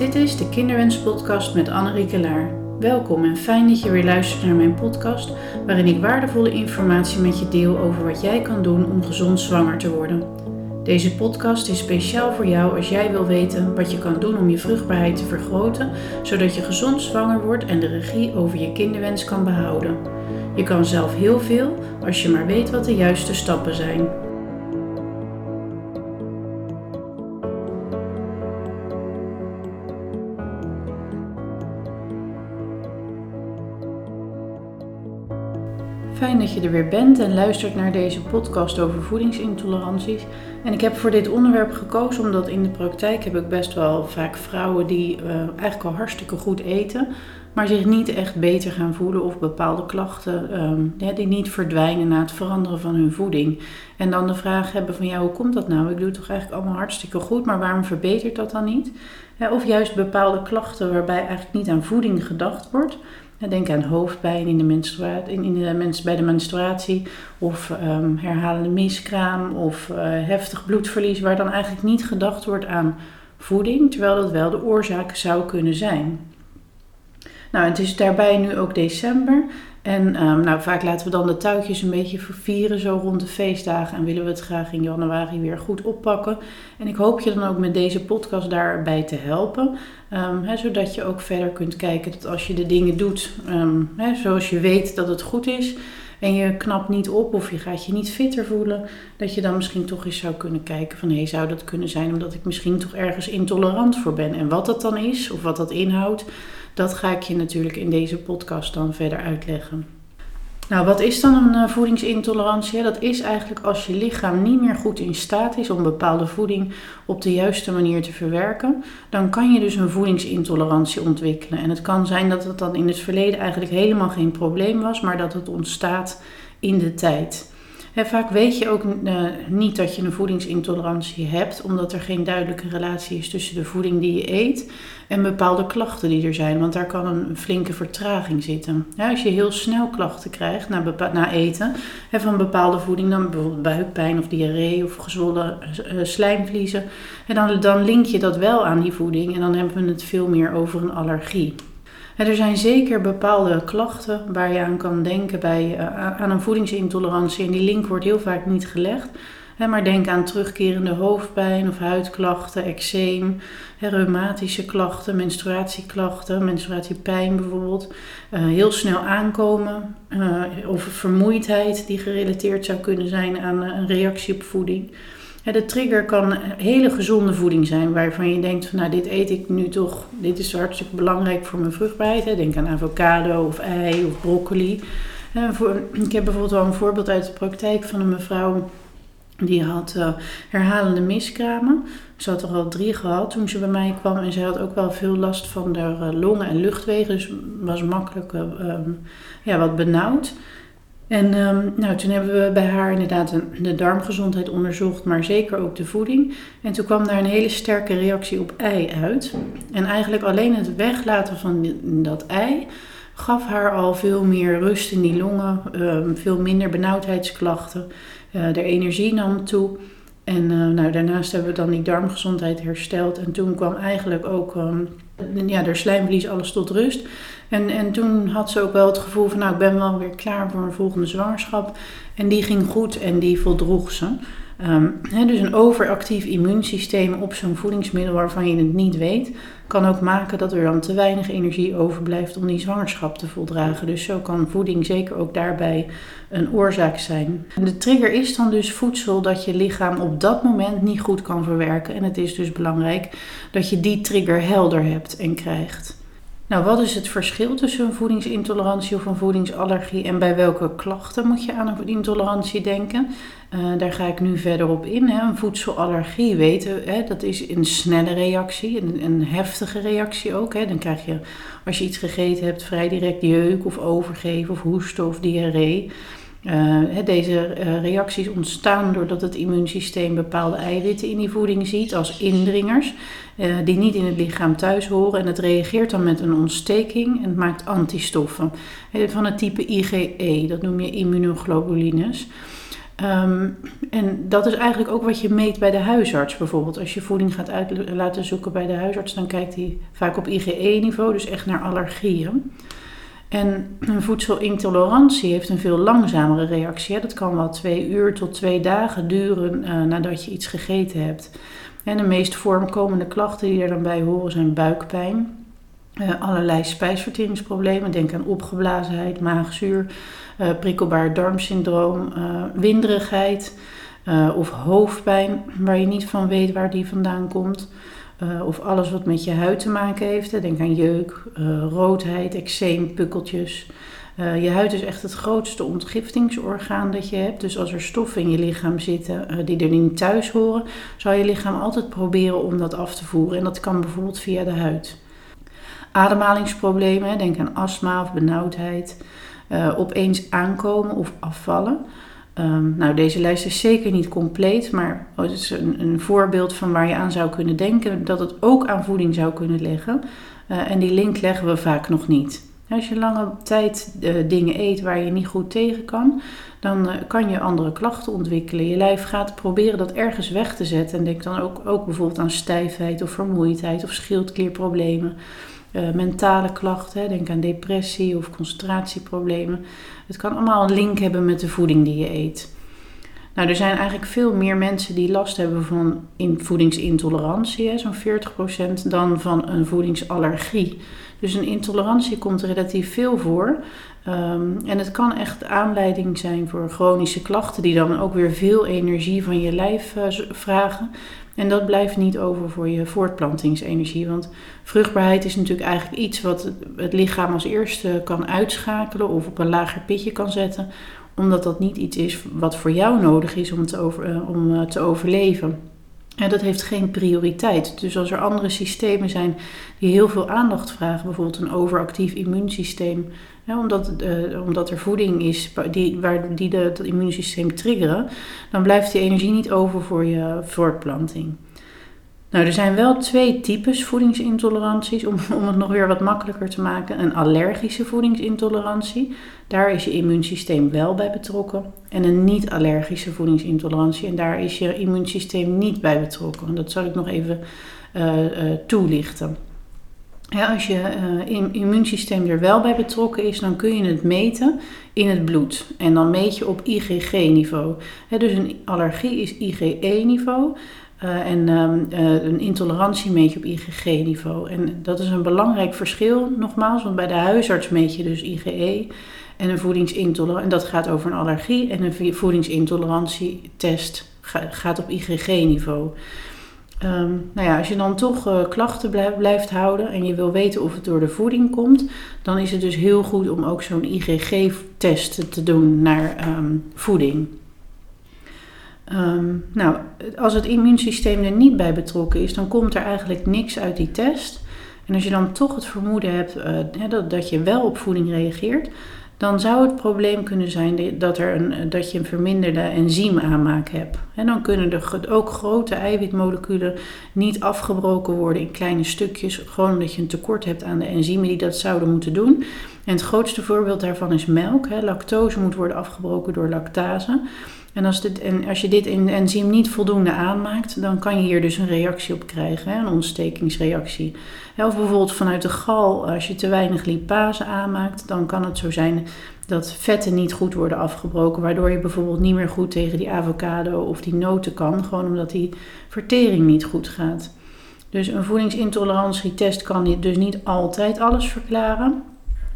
Dit is de Kinderwens-podcast met Annerieke Laar. Welkom en fijn dat je weer luistert naar mijn podcast, waarin ik waardevolle informatie met je deel over wat jij kan doen om gezond zwanger te worden. Deze podcast is speciaal voor jou als jij wil weten wat je kan doen om je vruchtbaarheid te vergroten, zodat je gezond zwanger wordt en de regie over je kinderwens kan behouden. Je kan zelf heel veel als je maar weet wat de juiste stappen zijn. Je er weer bent en luistert naar deze podcast over voedingsintoleranties. En ik heb voor dit onderwerp gekozen omdat in de praktijk heb ik best wel vaak vrouwen die uh, eigenlijk al hartstikke goed eten, maar zich niet echt beter gaan voelen of bepaalde klachten ja, die niet verdwijnen na het veranderen van hun voeding. En dan de vraag hebben van ja, hoe komt dat nou? Ik doe toch eigenlijk allemaal hartstikke goed, maar waarom verbetert dat dan niet? of juist bepaalde klachten waarbij eigenlijk niet aan voeding gedacht wordt. Denk aan hoofdpijn in de menstruatie, in, de mens, bij de menstruatie of um, herhalende miskraam of uh, heftig bloedverlies, waar dan eigenlijk niet gedacht wordt aan voeding, terwijl dat wel de oorzaak zou kunnen zijn. Nou, het is daarbij nu ook december en um, nou, vaak laten we dan de touwtjes een beetje vervieren zo rond de feestdagen en willen we het graag in januari weer goed oppakken. En ik hoop je dan ook met deze podcast daarbij te helpen, um, zodat je ook verder kunt kijken dat als je de dingen doet um, zoals je weet dat het goed is en je knapt niet op of je gaat je niet fitter voelen, dat je dan misschien toch eens zou kunnen kijken van hé, hey, zou dat kunnen zijn omdat ik misschien toch ergens intolerant voor ben. En wat dat dan is of wat dat inhoudt. Dat ga ik je natuurlijk in deze podcast dan verder uitleggen. Nou, wat is dan een eh, voedingsintolerantie? Dat is eigenlijk als je lichaam niet meer goed in staat is om bepaalde voeding op de juiste manier te verwerken, dan kan je dus een voedingsintolerantie ontwikkelen. En het kan zijn dat het dan in het verleden eigenlijk helemaal geen probleem was, maar dat het ontstaat in de tijd vaak weet je ook uh, niet dat je een voedingsintolerantie hebt, omdat er geen duidelijke relatie is tussen de voeding die je eet en bepaalde klachten die er zijn. Want daar kan een flinke vertraging zitten. Als je heel snel klachten krijgt na, na eten he, van bepaalde voeding, dan bijvoorbeeld buikpijn of diarree of gezwollen uh, slijmvliezen, en dan, dan link je dat wel aan die voeding en dan hebben we het veel meer over een allergie er zijn zeker bepaalde klachten waar je aan kan denken bij, uh, aan een voedingsintolerantie. En die link wordt heel vaak niet gelegd. maar denk aan terugkerende hoofdpijn of huidklachten, eczeem, reumatische klachten, menstruatieklachten, menstruatiepijn bijvoorbeeld. Uh, heel snel aankomen uh, of vermoeidheid die gerelateerd zou kunnen zijn aan een reactie op voeding de trigger kan hele gezonde voeding zijn, waarvan je denkt van nou dit eet ik nu toch, dit is hartstikke belangrijk voor mijn vruchtbaarheid. Denk aan avocado of ei of broccoli. ik heb bijvoorbeeld wel een voorbeeld uit de praktijk van een mevrouw die had uh, herhalende miskramen. Ze had er al drie gehad toen ze bij mij kwam en ze had ook wel veel last van de uh, longen en luchtwegen, dus was makkelijk uh, um, ja, wat benauwd. En um, nou, toen hebben we bij haar inderdaad de darmgezondheid onderzocht, maar zeker ook de voeding. En toen kwam daar een hele sterke reactie op ei uit. En eigenlijk alleen het weglaten van dat ei gaf haar al veel meer rust in die longen, um, veel minder benauwdheidsklachten. Uh, de energie nam toe. En uh, nou, daarnaast hebben we dan die darmgezondheid hersteld. En toen kwam eigenlijk ook um, ja, de slijmvlies alles tot rust. En, en toen had ze ook wel het gevoel van, nou, ik ben wel weer klaar voor een volgende zwangerschap. En die ging goed en die voldroeg ze. Um, dus een overactief immuunsysteem op zo'n voedingsmiddel waarvan je het niet weet, kan ook maken dat er dan te weinig energie overblijft om die zwangerschap te voldragen. Dus zo kan voeding zeker ook daarbij een oorzaak zijn. De trigger is dan dus voedsel dat je lichaam op dat moment niet goed kan verwerken. En het is dus belangrijk dat je die trigger helder hebt en krijgt. Nou, wat is het verschil tussen een voedingsintolerantie of een voedingsallergie en bij welke klachten moet je aan een intolerantie denken? Uh, daar ga ik nu verder op in. Hè. Een voedselallergie weten, hè, dat is een snelle reactie, een, een heftige reactie ook. Hè. Dan krijg je, als je iets gegeten hebt, vrij direct jeuk of overgeven of hoesten of diarree. Uh, deze uh, reacties ontstaan doordat het immuunsysteem bepaalde eiwitten in die voeding ziet als indringers, uh, die niet in het lichaam thuis horen. En het reageert dan met een ontsteking en maakt antistoffen van het type IgE, dat noem je immunoglobulines. Ehm, en dat is eigenlijk ook wat je meet bij de huisarts bijvoorbeeld. Als je voeding gaat laten zoeken bij de huisarts, dan kijkt hij vaak op IgE-niveau, dus echt naar allergieën. En een voedselintolerantie heeft een veel langzamere reactie. Dat kan wel twee uur tot twee dagen duren uh, nadat je iets gegeten hebt. En de meest voorkomende klachten die er dan bij horen zijn buikpijn, uh, allerlei spijsverteringsproblemen. Denk aan opgeblazenheid, maagzuur, uh, prikkelbaar darmsyndroom, winderigheid of hoofdpijn waar je niet van weet waar die vandaan komt. Uh, of alles wat met je huid te maken heeft. Denk aan jeuk, uh, roodheid, eczeem, pukkeltjes. Uh, je huid is echt het grootste ontgiftingsorgaan dat je hebt. Dus als er stoffen in je lichaam zitten die er niet thuis horen, zal je lichaam altijd proberen om dat af te voeren. En dat kan bijvoorbeeld via de huid. Ademhalingsproblemen, denk aan astma of benauwdheid. opeens aankomen of afvallen. Um, nou, deze lijst is zeker niet compleet, maar het is een, een, voorbeeld van waar je aan zou kunnen denken dat het ook aan voeding zou kunnen liggen. Uh, en die link leggen we vaak nog niet. Als je lange tijd uh, dingen eet waar je niet goed tegen kan, dan uh, kan je andere klachten ontwikkelen. Je lijf gaat proberen dat ergens weg te zetten. En denk dan ook, ook bijvoorbeeld aan stijfheid of vermoeidheid of schildklierproblemen. Mentale klachten, denk aan depressie of concentratieproblemen. Het kan allemaal een link hebben met de voeding die je eet. Nou, er zijn eigenlijk veel meer mensen die last hebben van voedingsintolerantie, zo'n 40%, dan van een voedingsallergie. Dus een intolerantie komt relatief veel voor. Um, en het kan echt aanleiding zijn voor chronische klachten, die dan ook weer veel energie van je lijf uh, vragen. En dat blijft niet over voor je voortplantingsenergie. Want vruchtbaarheid is natuurlijk eigenlijk iets wat het lichaam als eerste kan uitschakelen of op een lager pitje kan zetten. Omdat dat niet iets is wat voor jou nodig is om te, over, eh, om uh, te overleven. En dat heeft geen prioriteit. Dus als er andere systemen zijn die heel veel aandacht vragen, bijvoorbeeld een overactief immuunsysteem, omdat, uh, omdat er voeding is die, waar, die de, het immuunsysteem triggeren, dan blijft die energie niet over voor je voortplanting. Nou, er zijn wel twee types voedingsintoleranties, om, om het nog weer wat makkelijker te maken. Een allergische voedingsintolerantie, daar is je immuunsysteem wel bij betrokken. En een niet-allergische voedingsintolerantie, en daar is je immuunsysteem niet bij betrokken. Dat zal ik nog even uh, uh, toelichten. Als je uh, immuunsysteem er wel bij betrokken is, dan kun je het meten in het bloed. En dan meet je op IgG-niveau. Dus een allergie is IgE-niveau. Uh, en um, uh, een intolerantie meet je op IgG-niveau. En dat is een belangrijk verschil, nogmaals, want bij de huisarts meet je dus IgE en een voedingsintolerantie. En dat gaat over een allergie. En een voedingsintolerantietest gaat op IgG-niveau. Um, nou ja, als je dan toch uh, klachten blijf, blijft houden en je wil weten of het door de voeding komt, dan is het dus heel goed om ook zo'n IgG-test te doen naar um, voeding. Um, nou, als het immuunsysteem er niet bij betrokken is, dan komt er eigenlijk niks uit die test. En als je dan toch het vermoeden hebt uh, dat, dat je wel op voeding reageert, dan zou het probleem kunnen zijn dat, er een, dat je een verminderde enzymaanmaak hebt. En dan kunnen er ook grote eiwitmoleculen niet afgebroken worden in kleine stukjes, gewoon omdat je een tekort hebt aan de enzymen die dat zouden moeten doen. En het grootste voorbeeld daarvan is melk. Lactose moet worden afgebroken door lactase. En als, dit, en als je dit enzym niet voldoende aanmaakt, dan kan je hier dus een reactie op krijgen, een ontstekingsreactie. Of bijvoorbeeld vanuit de gal, als je te weinig lipase aanmaakt, dan kan het zo zijn dat vetten niet goed worden afgebroken, waardoor je bijvoorbeeld niet meer goed tegen die avocado of die noten kan, gewoon omdat die vertering niet goed gaat. Dus een voedingsintolerantietest kan dus niet altijd alles verklaren.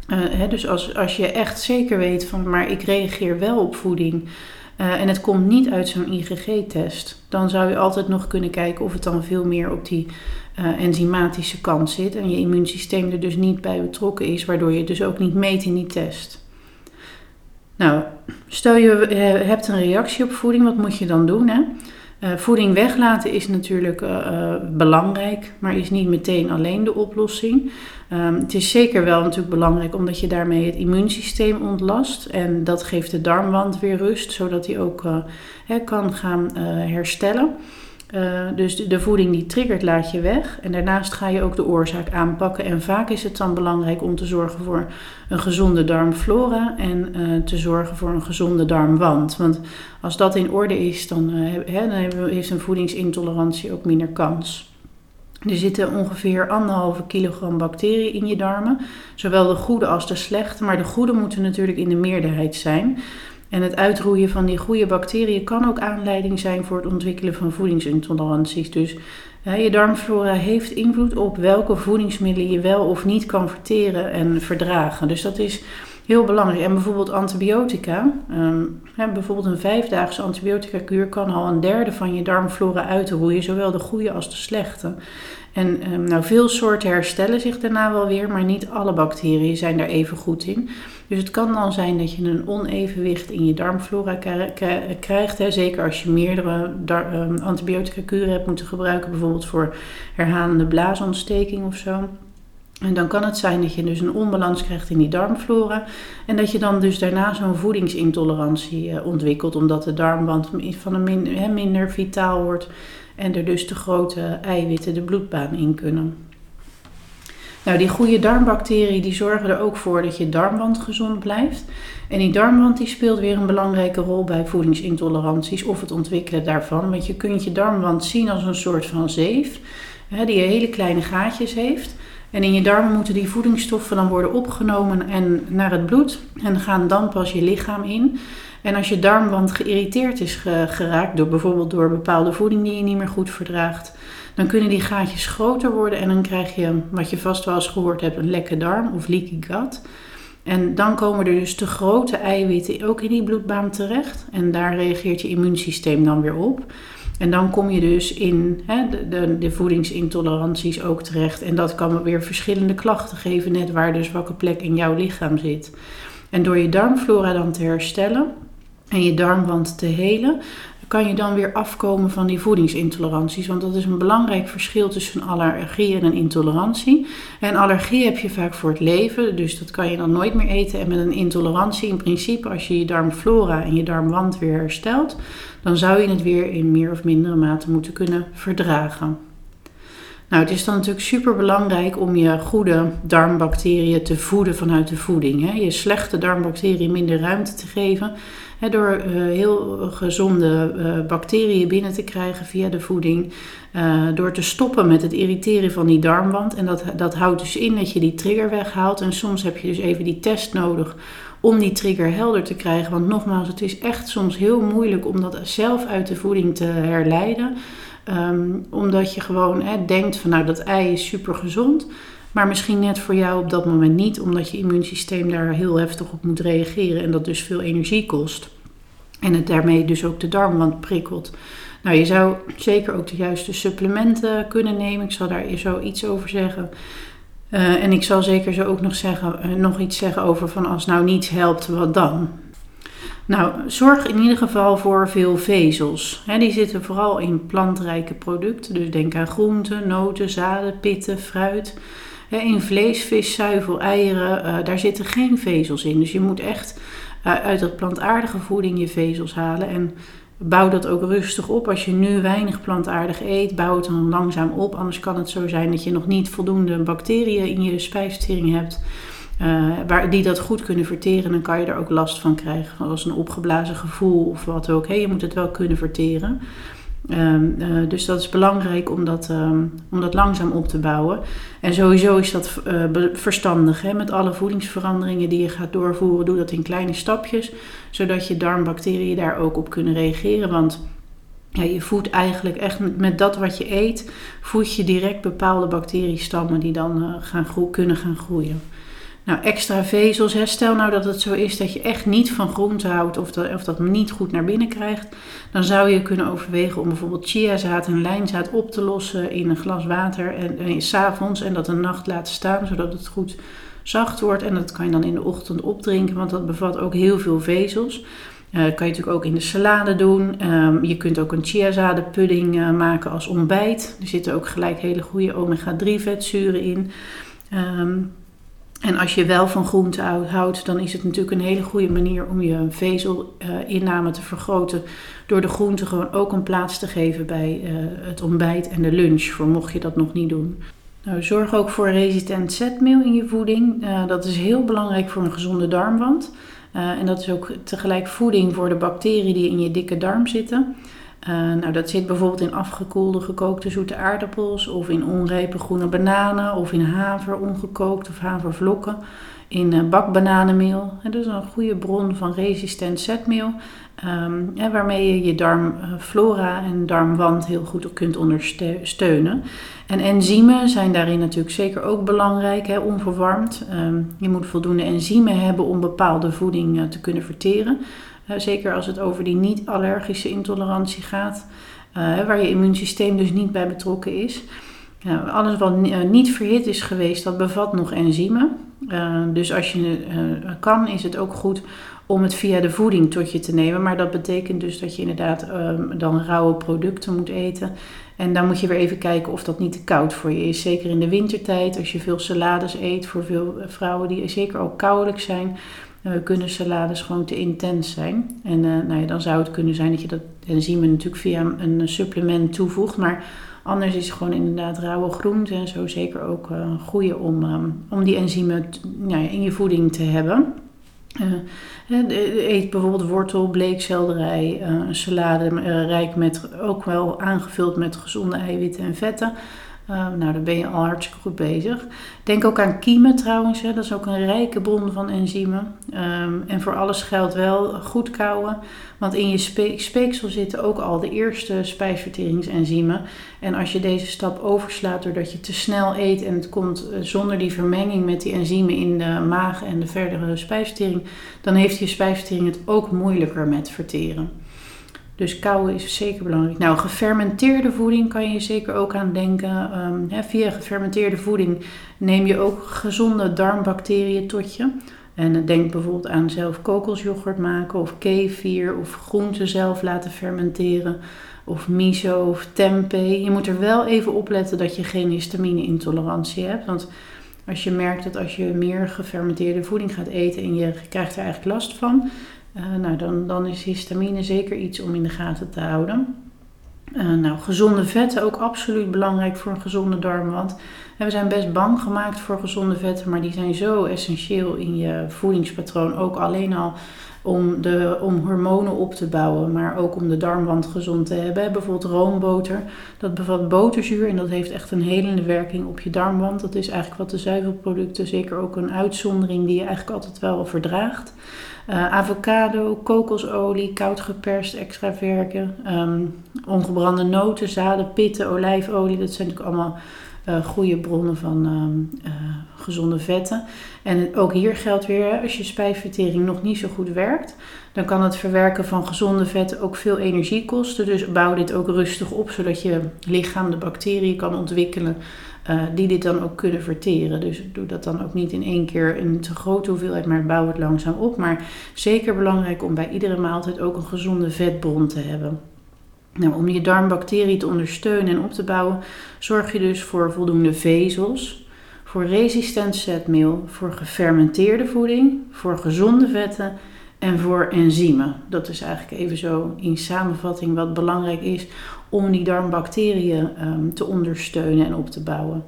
Uh, dus als, als je echt zeker weet van, maar ik reageer wel op voeding, uh, en het komt niet uit zo'n IgG-test, dan zou je altijd nog kunnen kijken of het dan veel meer op die uh, enzymatische kant zit en je immuunsysteem er dus niet bij betrokken is, waardoor je het dus ook niet meet in die test. Nou, stel je hebt een reactie op voeding, wat moet je dan doen? Hè? Uh, voeding weglaten is natuurlijk uh, uh, belangrijk, maar is niet meteen alleen de oplossing. Um, het is zeker wel natuurlijk belangrijk omdat je daarmee het immuunsysteem ontlast. En dat geeft de darmwand weer rust, zodat die ook kan gaan herstellen. Uh, dus de, voeding die triggert laat je weg. En daarnaast ga je ook de oorzaak aanpakken. En vaak is het dan belangrijk om te zorgen voor een gezonde darmflora en uh, te zorgen voor een gezonde darmwand. Want als dat in orde is, dan, uh, dan heeft een voedingsintolerantie ook minder kans. Er zitten ongeveer anderhalve kilogram bacteriën in je darmen. Zowel de goede als de slechte. Maar de goede moeten natuurlijk in de meerderheid zijn. En het uitroeien van die goede bacteriën kan ook aanleiding zijn voor het ontwikkelen van voedingsintoleranties. Dus je darmflora heeft invloed op welke voedingsmiddelen je wel of niet kan verteren en verdragen. Dus dat is heel belangrijk. En bijvoorbeeld antibiotica, um, bijvoorbeeld een vijfdaagse antibiotica-kuur kan al een derde van je darmflora uitroeien, zowel de goede als de slechte. En um, nou, veel soorten herstellen zich daarna wel weer, maar niet alle bacteriën zijn daar even goed in. Dus het kan dan zijn dat je een onevenwicht in je darmflora krijgt. Hè. Zeker als je meerdere um, antibiotica-kuren hebt moeten gebruiken, bijvoorbeeld voor herhalende blaasontsteking of zo. En dan kan het zijn dat je dus een onbalans krijgt in die darmflora. En dat je dan dus daarna zo'n voedingsintolerantie uh, ontwikkelt, omdat de darmwand van een min, minder vitaal wordt en er dus te grote eiwitten de bloedbaan in kunnen. Nou, die goede darmbacteriën die zorgen er ook voor dat je darmwand gezond blijft. En die darmwand die speelt weer een belangrijke rol bij voedingsintoleranties of het ontwikkelen daarvan. Want je kunt je darmwand zien als een soort van zeef, hè, die hele kleine gaatjes heeft. En in je darmen moeten die voedingsstoffen dan worden opgenomen en naar het bloed en gaan dan pas je lichaam in. En als je darmwand geïrriteerd is geraakt, door bijvoorbeeld door bepaalde voeding die je niet meer goed verdraagt, dan kunnen die gaatjes groter worden en dan krijg je, wat je vast wel eens gehoord hebt, een lekke darm of leaky gut. En dan komen er dus te grote eiwitten ook in die bloedbaan terecht. En daar reageert je immuunsysteem dan weer op. En dan kom je dus in hè, de, de, de, voedingsintoleranties ook terecht. En dat kan weer verschillende klachten geven, net waar dus welke plek in jouw lichaam zit. En door je darmflora dan te herstellen en je darmwand te helen, kan je dan weer afkomen van die voedingsintoleranties. Want dat is een belangrijk verschil tussen allergie en een intolerantie. En allergie heb je vaak voor het leven, dus dat kan je dan nooit meer eten. En met een intolerantie, in principe, als je je darmflora en je darmwand weer herstelt, dan zou je het weer in meer of mindere mate moeten kunnen verdragen. Nou, het is dan natuurlijk super belangrijk om je goede darmbacteriën te voeden vanuit de voeding. Hè. Je slechte darmbacteriën minder ruimte te geven door uh, heel gezonde uh, bacteriën binnen te krijgen via de voeding. Uh, door te stoppen met het irriteren van die darmwand. En dat, dat houdt dus in dat je die trigger weghaalt. En soms heb je dus even die test nodig om die trigger helder te krijgen. Want nogmaals, het is echt soms heel moeilijk om dat zelf uit de voeding te herleiden. Um, omdat je gewoon denkt van nou dat ei is super gezond. Maar misschien net voor jou op dat moment niet, omdat je immuunsysteem daar heel heftig op moet reageren en dat dus veel energie kost. En het daarmee dus ook de darmwand prikkelt. Nou, je zou zeker ook de juiste supplementen kunnen nemen. Ik zal daar zo iets over zeggen. Uh, en ik zal zeker zo ook nog, zeggen, uh, nog iets zeggen over van als nou niets helpt, wat dan? Nou, zorg in ieder geval voor veel vezels. He, die zitten vooral in plantrijke producten. Dus denk aan groenten, noten, zaden, pitten, fruit. In vlees, vis, zuivel, eieren, uh, daar zitten geen vezels in. Dus je moet echt uit dat plantaardige voeding je vezels halen. En bouw dat ook rustig op. Als je nu weinig plantaardig eet, bouw het dan langzaam op. Anders kan het zo zijn dat je nog niet voldoende bacteriën in je spijsvertering hebt. Uh, waar, die dat goed kunnen verteren, dan kan je er ook last van krijgen. Als een opgeblazen gevoel of wat ook. Je moet het wel kunnen verteren. Um, uh, dus dat is belangrijk om dat, um, om dat langzaam op te bouwen. En sowieso is dat uh, verstandig. Hè? Met alle voedingsveranderingen die je gaat doorvoeren, doe dat in kleine stapjes. Zodat je darmbacteriën daar ook op kunnen reageren. Want je voedt eigenlijk echt met, dat wat je eet, voed je direct bepaalde bacteriestammen die dan uh, gaan kunnen gaan groeien. Nou, extra vezels. Stel nou dat het zo is dat je echt niet van groente houdt of dat, of dat niet goed naar binnen krijgt. Dan zou je kunnen overwegen om bijvoorbeeld chiazaad en lijnzaad op te lossen in een glas water en, en s'avonds en dat een nacht laten staan zodat het goed zacht wordt. En dat kan je dan in de ochtend opdrinken, want dat bevat ook heel veel vezels. Dat kan je natuurlijk ook in de salade doen. Um, je kunt ook een chiazadenpudding uh, maken als ontbijt. Er zitten ook gelijk hele goede omega-3 vetzuren in. Um, En als je wel van groente houdt, dan is het natuurlijk een hele goede manier om je vezelinname te vergroten. Door de groente gewoon ook een plaats te geven bij het ontbijt en de lunch, voor mocht je dat nog niet doen. Nou, zorg ook voor resistent zetmeel in je voeding. dat is heel belangrijk voor een gezonde darmwand. en dat is ook tegelijk voeding voor de bacteriën die in je dikke darm zitten. Uh, nou, dat zit bijvoorbeeld in afgekoelde gekookte zoete aardappels of in onrijpe groene bananen of in haver ongekookt of havervlokken, in uh, bakbananenmeel. En dat is een goede bron van resistent zetmeel, um, waarmee je je darmflora en darmwand heel goed kunt ondersteunen. En enzymen zijn daarin natuurlijk zeker ook belangrijk, hè, onverwarmd. Um, je moet voldoende enzymen hebben om bepaalde voeding te kunnen verteren zeker als het over die niet-allergische intolerantie gaat, uh, waar je immuunsysteem dus niet bij betrokken is. alles wat eh, niet verhit is geweest, dat bevat nog enzymen. Uh, dus als je kan, is het ook goed om het via de voeding tot je te nemen. Maar dat betekent dus dat je inderdaad ehm, dan rauwe producten moet eten. En dan moet je weer even kijken of dat niet te koud voor je is. Zeker in de wintertijd, als je veel salades eet, voor veel vrouwen die zeker ook koudelijk zijn, uh, kunnen salades gewoon te intens zijn. En uh, nou ja, dan zou het kunnen zijn dat je dat enzymen natuurlijk via een supplement toevoegt. Maar anders is het gewoon inderdaad rauwe groente en zo zeker ook uh, een goede om, um, om die enzymen nou ja, in je voeding te hebben. eet bijvoorbeeld wortel, bleekselderij, een salade rijk met, ook wel aangevuld met gezonde eiwitten en vetten. Uh, nou, dan ben je al hartstikke goed bezig. Denk ook aan kiemen trouwens. Hè. Dat is ook een rijke bron van enzymen. Um, en voor alles geldt wel goed kouwen. Want in je speeksel zitten ook al de eerste spijsverteringsenzymen. En als je deze stap overslaat doordat je te snel eet en het komt eh, zonder die vermenging met die enzymen in de maag en de verdere spijsvertering, dan heeft je spijsvertering het ook moeilijker met verteren. Dus kauwen is zeker belangrijk. Nou, gefermenteerde voeding kan je zeker ook aan denken. Um, via gefermenteerde voeding neem je ook gezonde darmbacteriën tot je. En denk bijvoorbeeld aan zelf kokosjoghurt maken of kefir of groenten zelf laten fermenteren. Of miso of tempeh. Je moet er wel even op letten dat je geen histamine-intolerantie hebt. Want als je merkt dat als je meer gefermenteerde voeding gaat eten en je krijgt er eigenlijk last van, uh, nou, dan, dan is histamine zeker iets om in de gaten te houden. Uh, nou, gezonde vetten ook absoluut belangrijk voor een gezonde darmwand. we zijn best bang gemaakt voor gezonde vetten, maar die zijn zo essentieel in je voedingspatroon. Ook alleen al om, de, om hormonen op te bouwen, maar ook om de darmwand gezond te hebben. Bijvoorbeeld roomboter, dat bevat boterzuur en dat heeft echt een helende werking op je darmwand. Dat is eigenlijk wat de zuivelproducten, zeker ook een uitzondering die je eigenlijk altijd wel verdraagt. Uh, avocado, kokosolie, koud geperst, extra verken, um, ongebrande noten, zaden, pitten, olijfolie. Dat zijn natuurlijk allemaal uh, goede bronnen van uh, gezonde vetten. En ook hier geldt weer, als je spijsvertering nog niet zo goed werkt, dan kan het verwerken van gezonde vetten ook veel energie kosten. Dus bouw dit ook rustig op, zodat je lichaam de bacteriën kan ontwikkelen uh, die dit dan ook kunnen verteren. Dus doe dat dan ook niet in één keer een te grote hoeveelheid, maar bouw het langzaam op. Maar zeker belangrijk om bij iedere maaltijd ook een gezonde vetbron te hebben. Nou, om je darmbacteriën te ondersteunen en op te bouwen, zorg je dus voor voldoende vezels, voor resistent zetmeel, voor gefermenteerde voeding, voor gezonde vetten en voor enzymen. Dat is eigenlijk even zo in samenvatting wat belangrijk is om die darmbacteriën um, te ondersteunen en op te bouwen.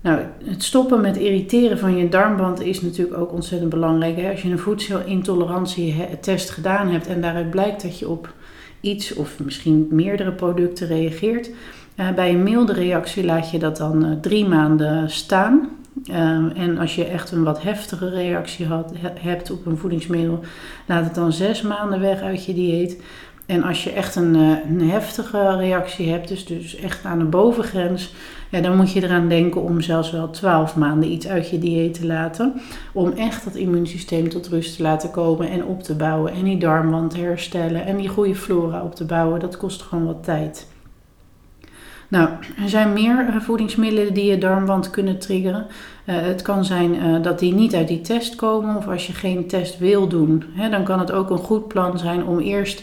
Nou, het stoppen met irriteren van je darmband is natuurlijk ook ontzettend belangrijk. Als je een voedselintolerantietest gedaan hebt en daaruit blijkt dat je op iets of misschien meerdere producten reageert, uh, bij een milde reactie laat je dat dan uh, drie maanden staan. Um, en als je echt een wat heftige reactie had, he, hebt op een voedingsmiddel, laat het dan zes maanden weg uit je dieet. En als je echt een, uh, een heftige reactie hebt, dus, dus echt aan de bovengrens, ja, dan moet je eraan denken om zelfs wel 12 maanden iets uit je dieet te laten. Om echt dat immuunsysteem tot rust te laten komen en op te bouwen. En die darmwand te herstellen en die goede flora op te bouwen. Dat kost gewoon wat tijd. Nou, er zijn meer eh, voedingsmiddelen die je darmwand kunnen triggeren. Uh, het kan zijn dat die niet uit die test komen, of als je geen test wil doen, hè, dan kan het ook een goed plan zijn om eerst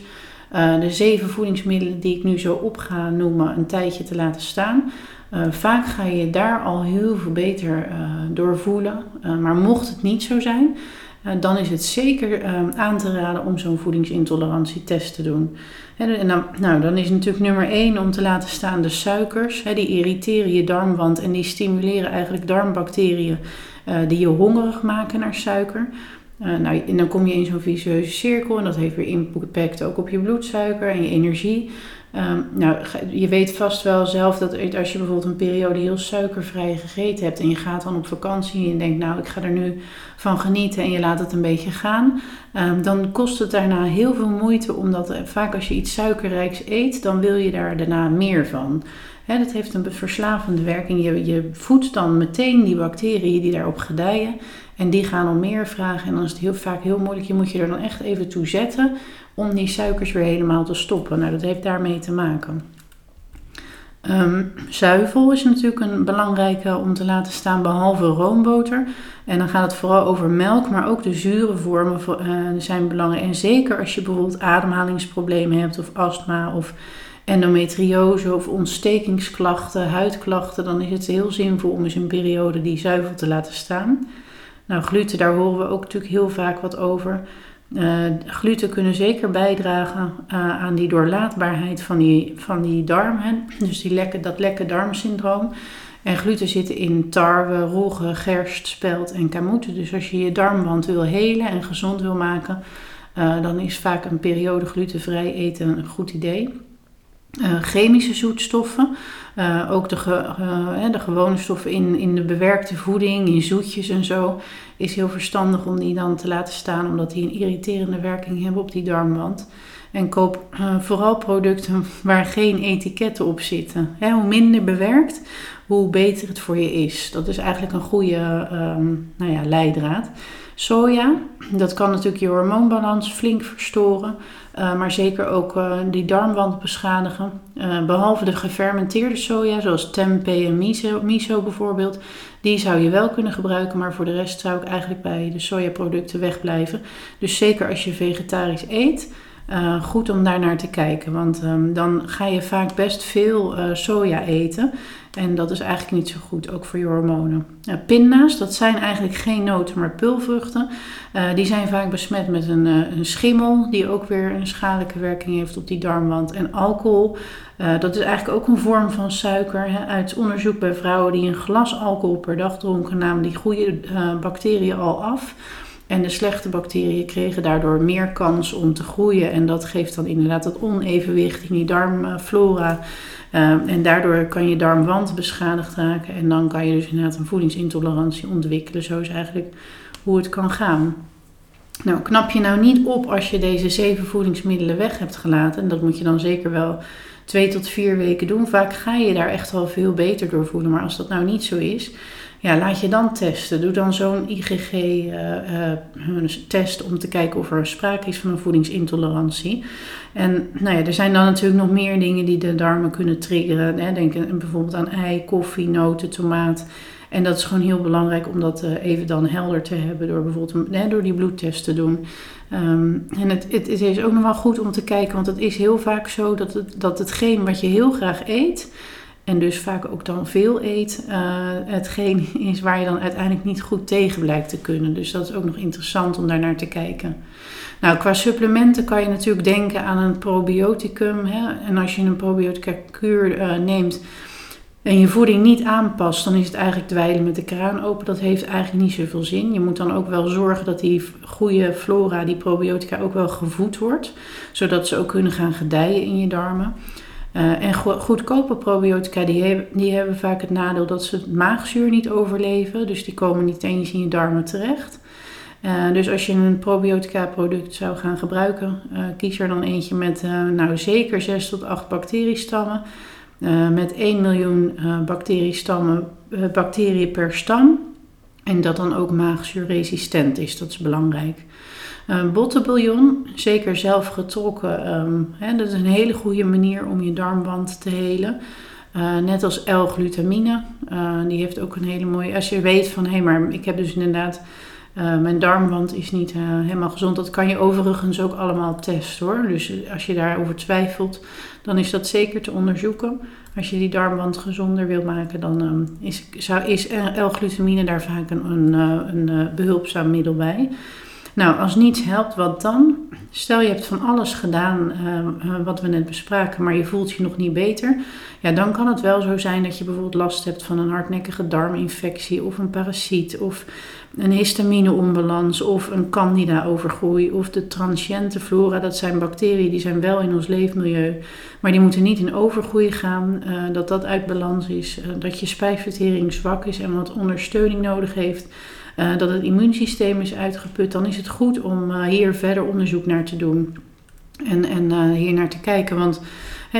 uh, de zeven voedingsmiddelen die ik nu zo op ga noemen een tijdje te laten staan. vaak ga je daar al heel veel beter door voelen. maar mocht het niet zo zijn, dan is het zeker aan te raden om zo'n voedingsintolerantietest te doen. En dan, nou, dan is natuurlijk nummer één om te laten staan de suikers. die irriteren je darmwand en die stimuleren eigenlijk darmbacteriën die je hongerig maken naar suiker. Uh, nou, en dan kom je in zo'n vicieuze cirkel en dat heeft weer impact ook op je bloedsuiker en je energie. Um, nou, je weet vast wel zelf dat als je bijvoorbeeld een periode heel suikervrij gegeten hebt en je gaat dan op vakantie en denkt, nou, ik ga er nu van genieten en je laat het een beetje gaan, um, dan kost het daarna heel veel moeite, omdat vaak als je iets suikerrijks eet, dan wil je daar daarna meer van. Dat heeft een verslavende werking. Je, je voedt dan meteen die bacteriën die daarop gedijen. En die gaan om meer vragen. En dan is het heel vaak heel moeilijk. Je moet je er dan echt even toe zetten om die suikers weer helemaal te stoppen. Nou, dat heeft daarmee te maken. Um, zuivel is natuurlijk een belangrijke om te laten staan, behalve roomboter. En dan gaat het vooral over melk, maar ook de zure vormen uh, zijn belangrijk. En zeker als je bijvoorbeeld ademhalingsproblemen hebt, of astma, of endometriose, of ontstekingsklachten, huidklachten, dan is het heel zinvol om eens een periode die zuivel te laten staan. Nou, gluten, daar horen we ook natuurlijk heel vaak wat over. Uh, gluten kunnen zeker bijdragen uh, aan die doorlaatbaarheid van die, van die darm. Hè? Dus die lekke, dat lekke darmsyndroom. En gluten zitten in tarwe, rogge, gerst, spelt en kamoeten. Dus als je je darmwand wil helen en gezond wil maken, uh, dan is vaak een periode glutenvrij eten een goed idee. Uh, chemische zoetstoffen, uh, ook de, ge, uh, de gewone stoffen in, in de bewerkte voeding, in zoetjes en zo, is heel verstandig om die dan te laten staan, omdat die een irriterende werking hebben op die darmwand. En koop vooral producten waar geen etiketten op zitten. hoe minder bewerkt, hoe beter het voor je is. Dat is eigenlijk een goede um, nou ja, leidraad. Soja, dat kan natuurlijk je hormoonbalans flink verstoren. Uh, maar zeker ook uh, die darmwand beschadigen. Uh, behalve de gefermenteerde soja, zoals tempeh en miso, miso bijvoorbeeld, die zou je wel kunnen gebruiken, maar voor de rest zou ik eigenlijk bij de sojaproducten wegblijven. Dus zeker als je vegetarisch eet, goed om daar naar te kijken, want um, dan ga je vaak best veel soja eten. En dat is eigenlijk niet zo goed, ook voor je hormonen. Uh, pinda's, dat zijn eigenlijk geen noten, maar pulvruchten. Die zijn vaak besmet met een, een, schimmel, die ook weer een schadelijke werking heeft op die darmwand. En alcohol, dat is eigenlijk ook een vorm van suiker. Hè. Uit onderzoek bij vrouwen die een glas alcohol per dag dronken, namen die goede bacteriën al af. En de slechte bacteriën kregen daardoor meer kans om te groeien. En dat geeft dan inderdaad dat onevenwicht in die darmflora. Uh, en daardoor kan je darmwand beschadigd raken. En dan kan je dus inderdaad een voedingsintolerantie ontwikkelen. Zo is eigenlijk hoe het kan gaan. Nou, knap je nou niet op als je deze zeven voedingsmiddelen weg hebt gelaten. En dat moet je dan zeker wel twee tot vier weken doen. Vaak ga je daar echt wel veel beter door voelen. Maar als dat nou niet zo is, ja, laat je dan testen. Doe dan zo'n IgG-test eh, eh, om te kijken of er sprake is van een voedingsintolerantie. En nou ja, er zijn dan natuurlijk nog meer dingen die de darmen kunnen triggeren. Hè. Denk bijvoorbeeld aan ei, koffie, noten, tomaat. En dat is gewoon heel belangrijk om dat eh, even dan helder te hebben door bijvoorbeeld door die bloedtest te doen. Um, en het, het, het, is ook nog wel goed om te kijken, want het is heel vaak zo dat, het, dat hetgeen wat je heel graag eet, en dus vaak ook dan veel eet, uh, hetgeen is waar je dan uiteindelijk niet goed tegen blijkt te kunnen. Dus dat is ook nog interessant om daar naar te kijken. Nou, qua supplementen kan je natuurlijk denken aan een probioticum. Hè? En als je een probiotica kuur uh, neemt en je voeding niet aanpast, dan is het eigenlijk dweilen met de kraan open. Dat heeft eigenlijk niet zoveel zin. Je moet dan ook wel zorgen dat die goede flora, die probiotica, ook wel gevoed wordt. Zodat ze ook kunnen gaan gedijen in je darmen. Uh, en go goedkope probiotica die die hebben vaak het nadeel dat ze maagzuur niet overleven. Dus die komen niet eens in je darmen terecht. Uh, dus als je een probiotica product zou gaan gebruiken, uh, kies er dan eentje met nou zeker 6 tot 8 bacteriestammen. met 1 miljoen bacteriestammen, bacteriën per stam. En dat dan ook maagzuurresistent is, dat is belangrijk. Uh, bottenbouillon, zeker zelf getrokken, um, hè, dat is een hele goede manier om je darmwand te helen. Uh, net als L-glutamine, uh, die heeft ook een hele mooie. Als je weet van hé, hey, maar ik heb dus inderdaad Uh, mijn darmwand is niet helemaal gezond. Dat kan je overigens ook allemaal testen hoor. Dus als je daarover twijfelt, dan is dat zeker te onderzoeken. Als je die darmwand gezonder wil maken, dan um, is, zou, is L-glutamine daar vaak een, een, een behulpzaam middel bij. Nou, als niets helpt, wat dan? Stel je hebt van alles gedaan uh, wat we net bespraken, maar je voelt je nog niet beter. Ja, dan kan het wel zo zijn dat je bijvoorbeeld last hebt van een hardnekkige darminfectie of een parasiet of een histamineonbalans of een candida-overgroei of de transiente flora. Dat zijn bacteriën die zijn wel in ons leefmilieu, maar die moeten niet in overgroei gaan. Uh, dat dat uit balans is, uh, dat je spijsvertering zwak is en wat ondersteuning nodig heeft. Uh, dat het immuunsysteem is uitgeput, dan is het goed om uh, hier verder onderzoek naar te doen. En, en uh, hier naar te kijken. Want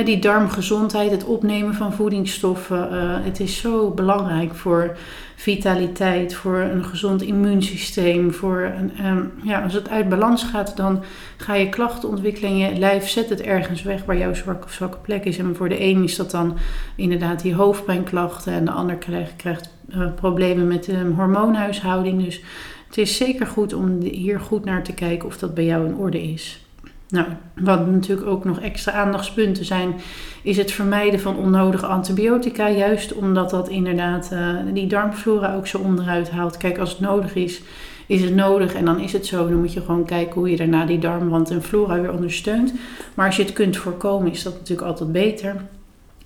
die darmgezondheid, het opnemen van voedingsstoffen, het is zo belangrijk voor vitaliteit, voor een gezond immuunsysteem. Voor een, um, ja, als het uit balans gaat, dan ga je klachten ontwikkelen en je lijf zet het ergens weg waar jouw zwakke zwakke plek is. En voor de een is dat dan inderdaad die hoofdpijnklachten en de ander krijgt, krijgt uh, problemen met de hormoonhuishouding. Dus het is zeker goed om hier goed naar te kijken of dat bij jou in orde is. Nou, wat natuurlijk ook nog extra aandachtspunten zijn, is het vermijden van onnodige antibiotica. Juist omdat dat inderdaad uh, die darmflora ook zo onderuit haalt. Kijk, als het nodig is, is het nodig en dan is het zo. Dan moet je gewoon kijken hoe je daarna die darmwand en flora weer ondersteunt. Maar als je het kunt voorkomen, is dat natuurlijk altijd beter.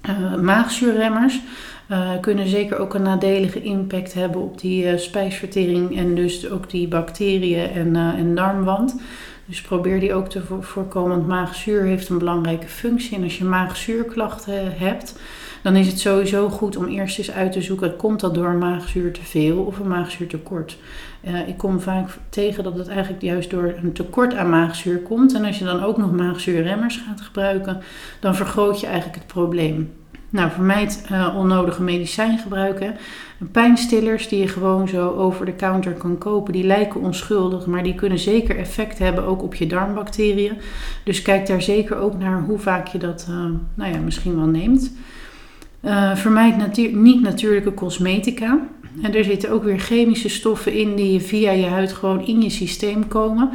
Uh, maagzuurremmers uh, kunnen zeker ook een nadelige impact hebben op die spijsvertering en dus ook die bacteriën en, en darmwand. Dus probeer die ook te voorkomen, want maagzuur heeft een belangrijke functie. En als je maagzuurklachten hebt, dan is het sowieso goed om eerst eens uit te zoeken: komt dat door een maagzuur te veel of een maagzuurtekort? Uh, ik kom vaak tegen dat het eigenlijk juist door een tekort aan maagzuur komt. En als je dan ook nog maagzuurremmers gaat gebruiken, dan vergroot je eigenlijk het probleem. Nou, vermijd uh, onnodige medicijn gebruiken. Pijnstillers die je gewoon zo over de counter kan kopen, die lijken onschuldig, maar die kunnen zeker effect hebben ook op je darmbacteriën. Dus kijk daar zeker ook naar hoe vaak je dat uh, nou ja, misschien wel neemt. Uh, vermijd natu niet natuurlijke cosmetica. En er zitten ook weer chemische stoffen in die via je huid gewoon in je systeem komen.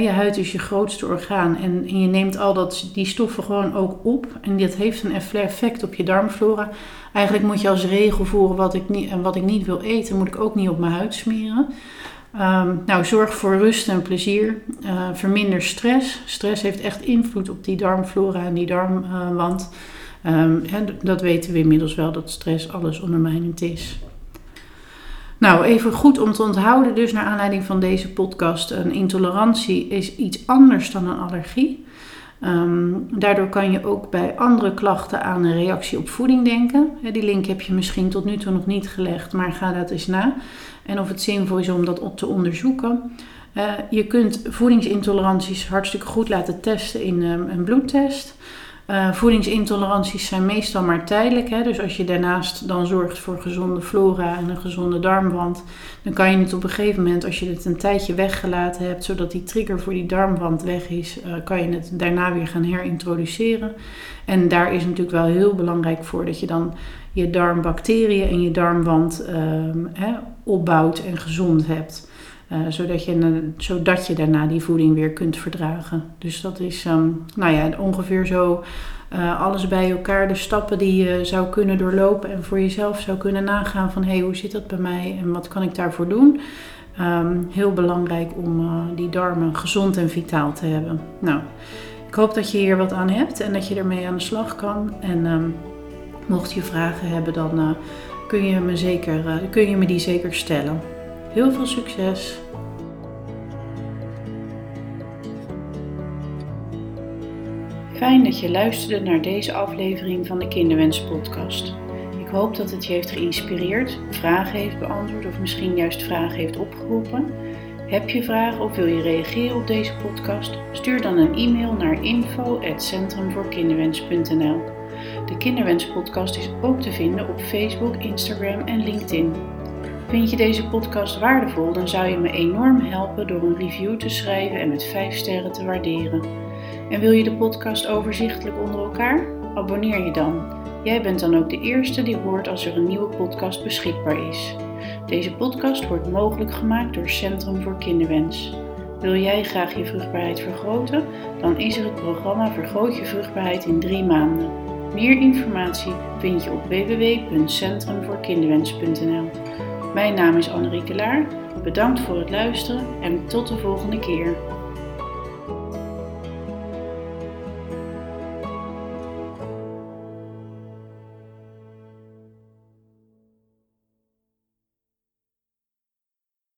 Je huid is je grootste orgaan en je neemt al dat, die stoffen gewoon ook op. En dat heeft een effect op je darmflora. Eigenlijk moet je als regel voeren wat ik niet, wat ik niet wil eten, moet ik ook niet op mijn huid smeren. Um, nou, zorg voor rust en plezier. Uh, verminder stress. Stress heeft echt invloed op die darmflora en die darmwand. Uh, um, dat weten we inmiddels wel, dat stress alles ondermijnend is. Nou, even goed om te onthouden, dus naar aanleiding van deze podcast: een intolerantie is iets anders dan een allergie. Um, daardoor kan je ook bij andere klachten aan een reactie op voeding denken. Die link heb je misschien tot nu toe nog niet gelegd, maar ga dat eens na. En of het zinvol is om dat op te onderzoeken. Uh, je kunt voedingsintoleranties hartstikke goed laten testen in um, een bloedtest. Uh, voedingsintoleranties zijn meestal maar tijdelijk. Hè? Dus als je daarnaast dan zorgt voor gezonde flora en een gezonde darmwand, dan kan je het op een gegeven moment, als je het een tijdje weggelaten hebt, zodat die trigger voor die darmwand weg is, uh, kan je het daarna weer gaan herintroduceren. En daar is natuurlijk wel heel belangrijk voor dat je dan je darmbacteriën en je darmwand uh, hè, opbouwt en gezond hebt. Uh, zodat, je, zodat je daarna die voeding weer kunt verdragen. Dus dat is um, nou ja, ongeveer zo uh, alles bij elkaar. De stappen die je zou kunnen doorlopen en voor jezelf zou kunnen nagaan van hey, hoe zit dat bij mij en wat kan ik daarvoor doen? Um, heel belangrijk om uh, die darmen gezond en vitaal te hebben. Nou, ik hoop dat je hier wat aan hebt en dat je ermee aan de slag kan. En um, mocht je vragen hebben, dan kun, je me zeker, kun je me die zeker stellen. Heel veel succes! Fijn dat je luisterde naar deze aflevering van de Kinderwens Podcast. Ik hoop dat het je heeft geïnspireerd, vragen heeft beantwoord of misschien juist vragen heeft opgeroepen. Heb je vragen of wil je reageren op deze podcast? Stuur dan een e-mail naar info@centrumvoorkinderwens.nl. De Kinderwens Podcast is ook te vinden op Facebook, Instagram en LinkedIn. Vind je deze podcast waardevol, dan zou je me enorm helpen door een review te schrijven en met 5 sterren te waarderen. En wil je de podcast overzichtelijk onder elkaar? Abonneer je dan. Jij bent dan ook de eerste die hoort als er een nieuwe podcast beschikbaar is. Deze podcast wordt mogelijk gemaakt door Centrum voor Kinderwens. Wil jij graag je vruchtbaarheid vergroten? Dan is er het programma Vergroot je vruchtbaarheid in 3 maanden. Meer informatie vind je op www.centrumvoorkinderwens.nl. Mijn naam is Anne Rikelaar. Bedankt voor het luisteren en tot de volgende keer.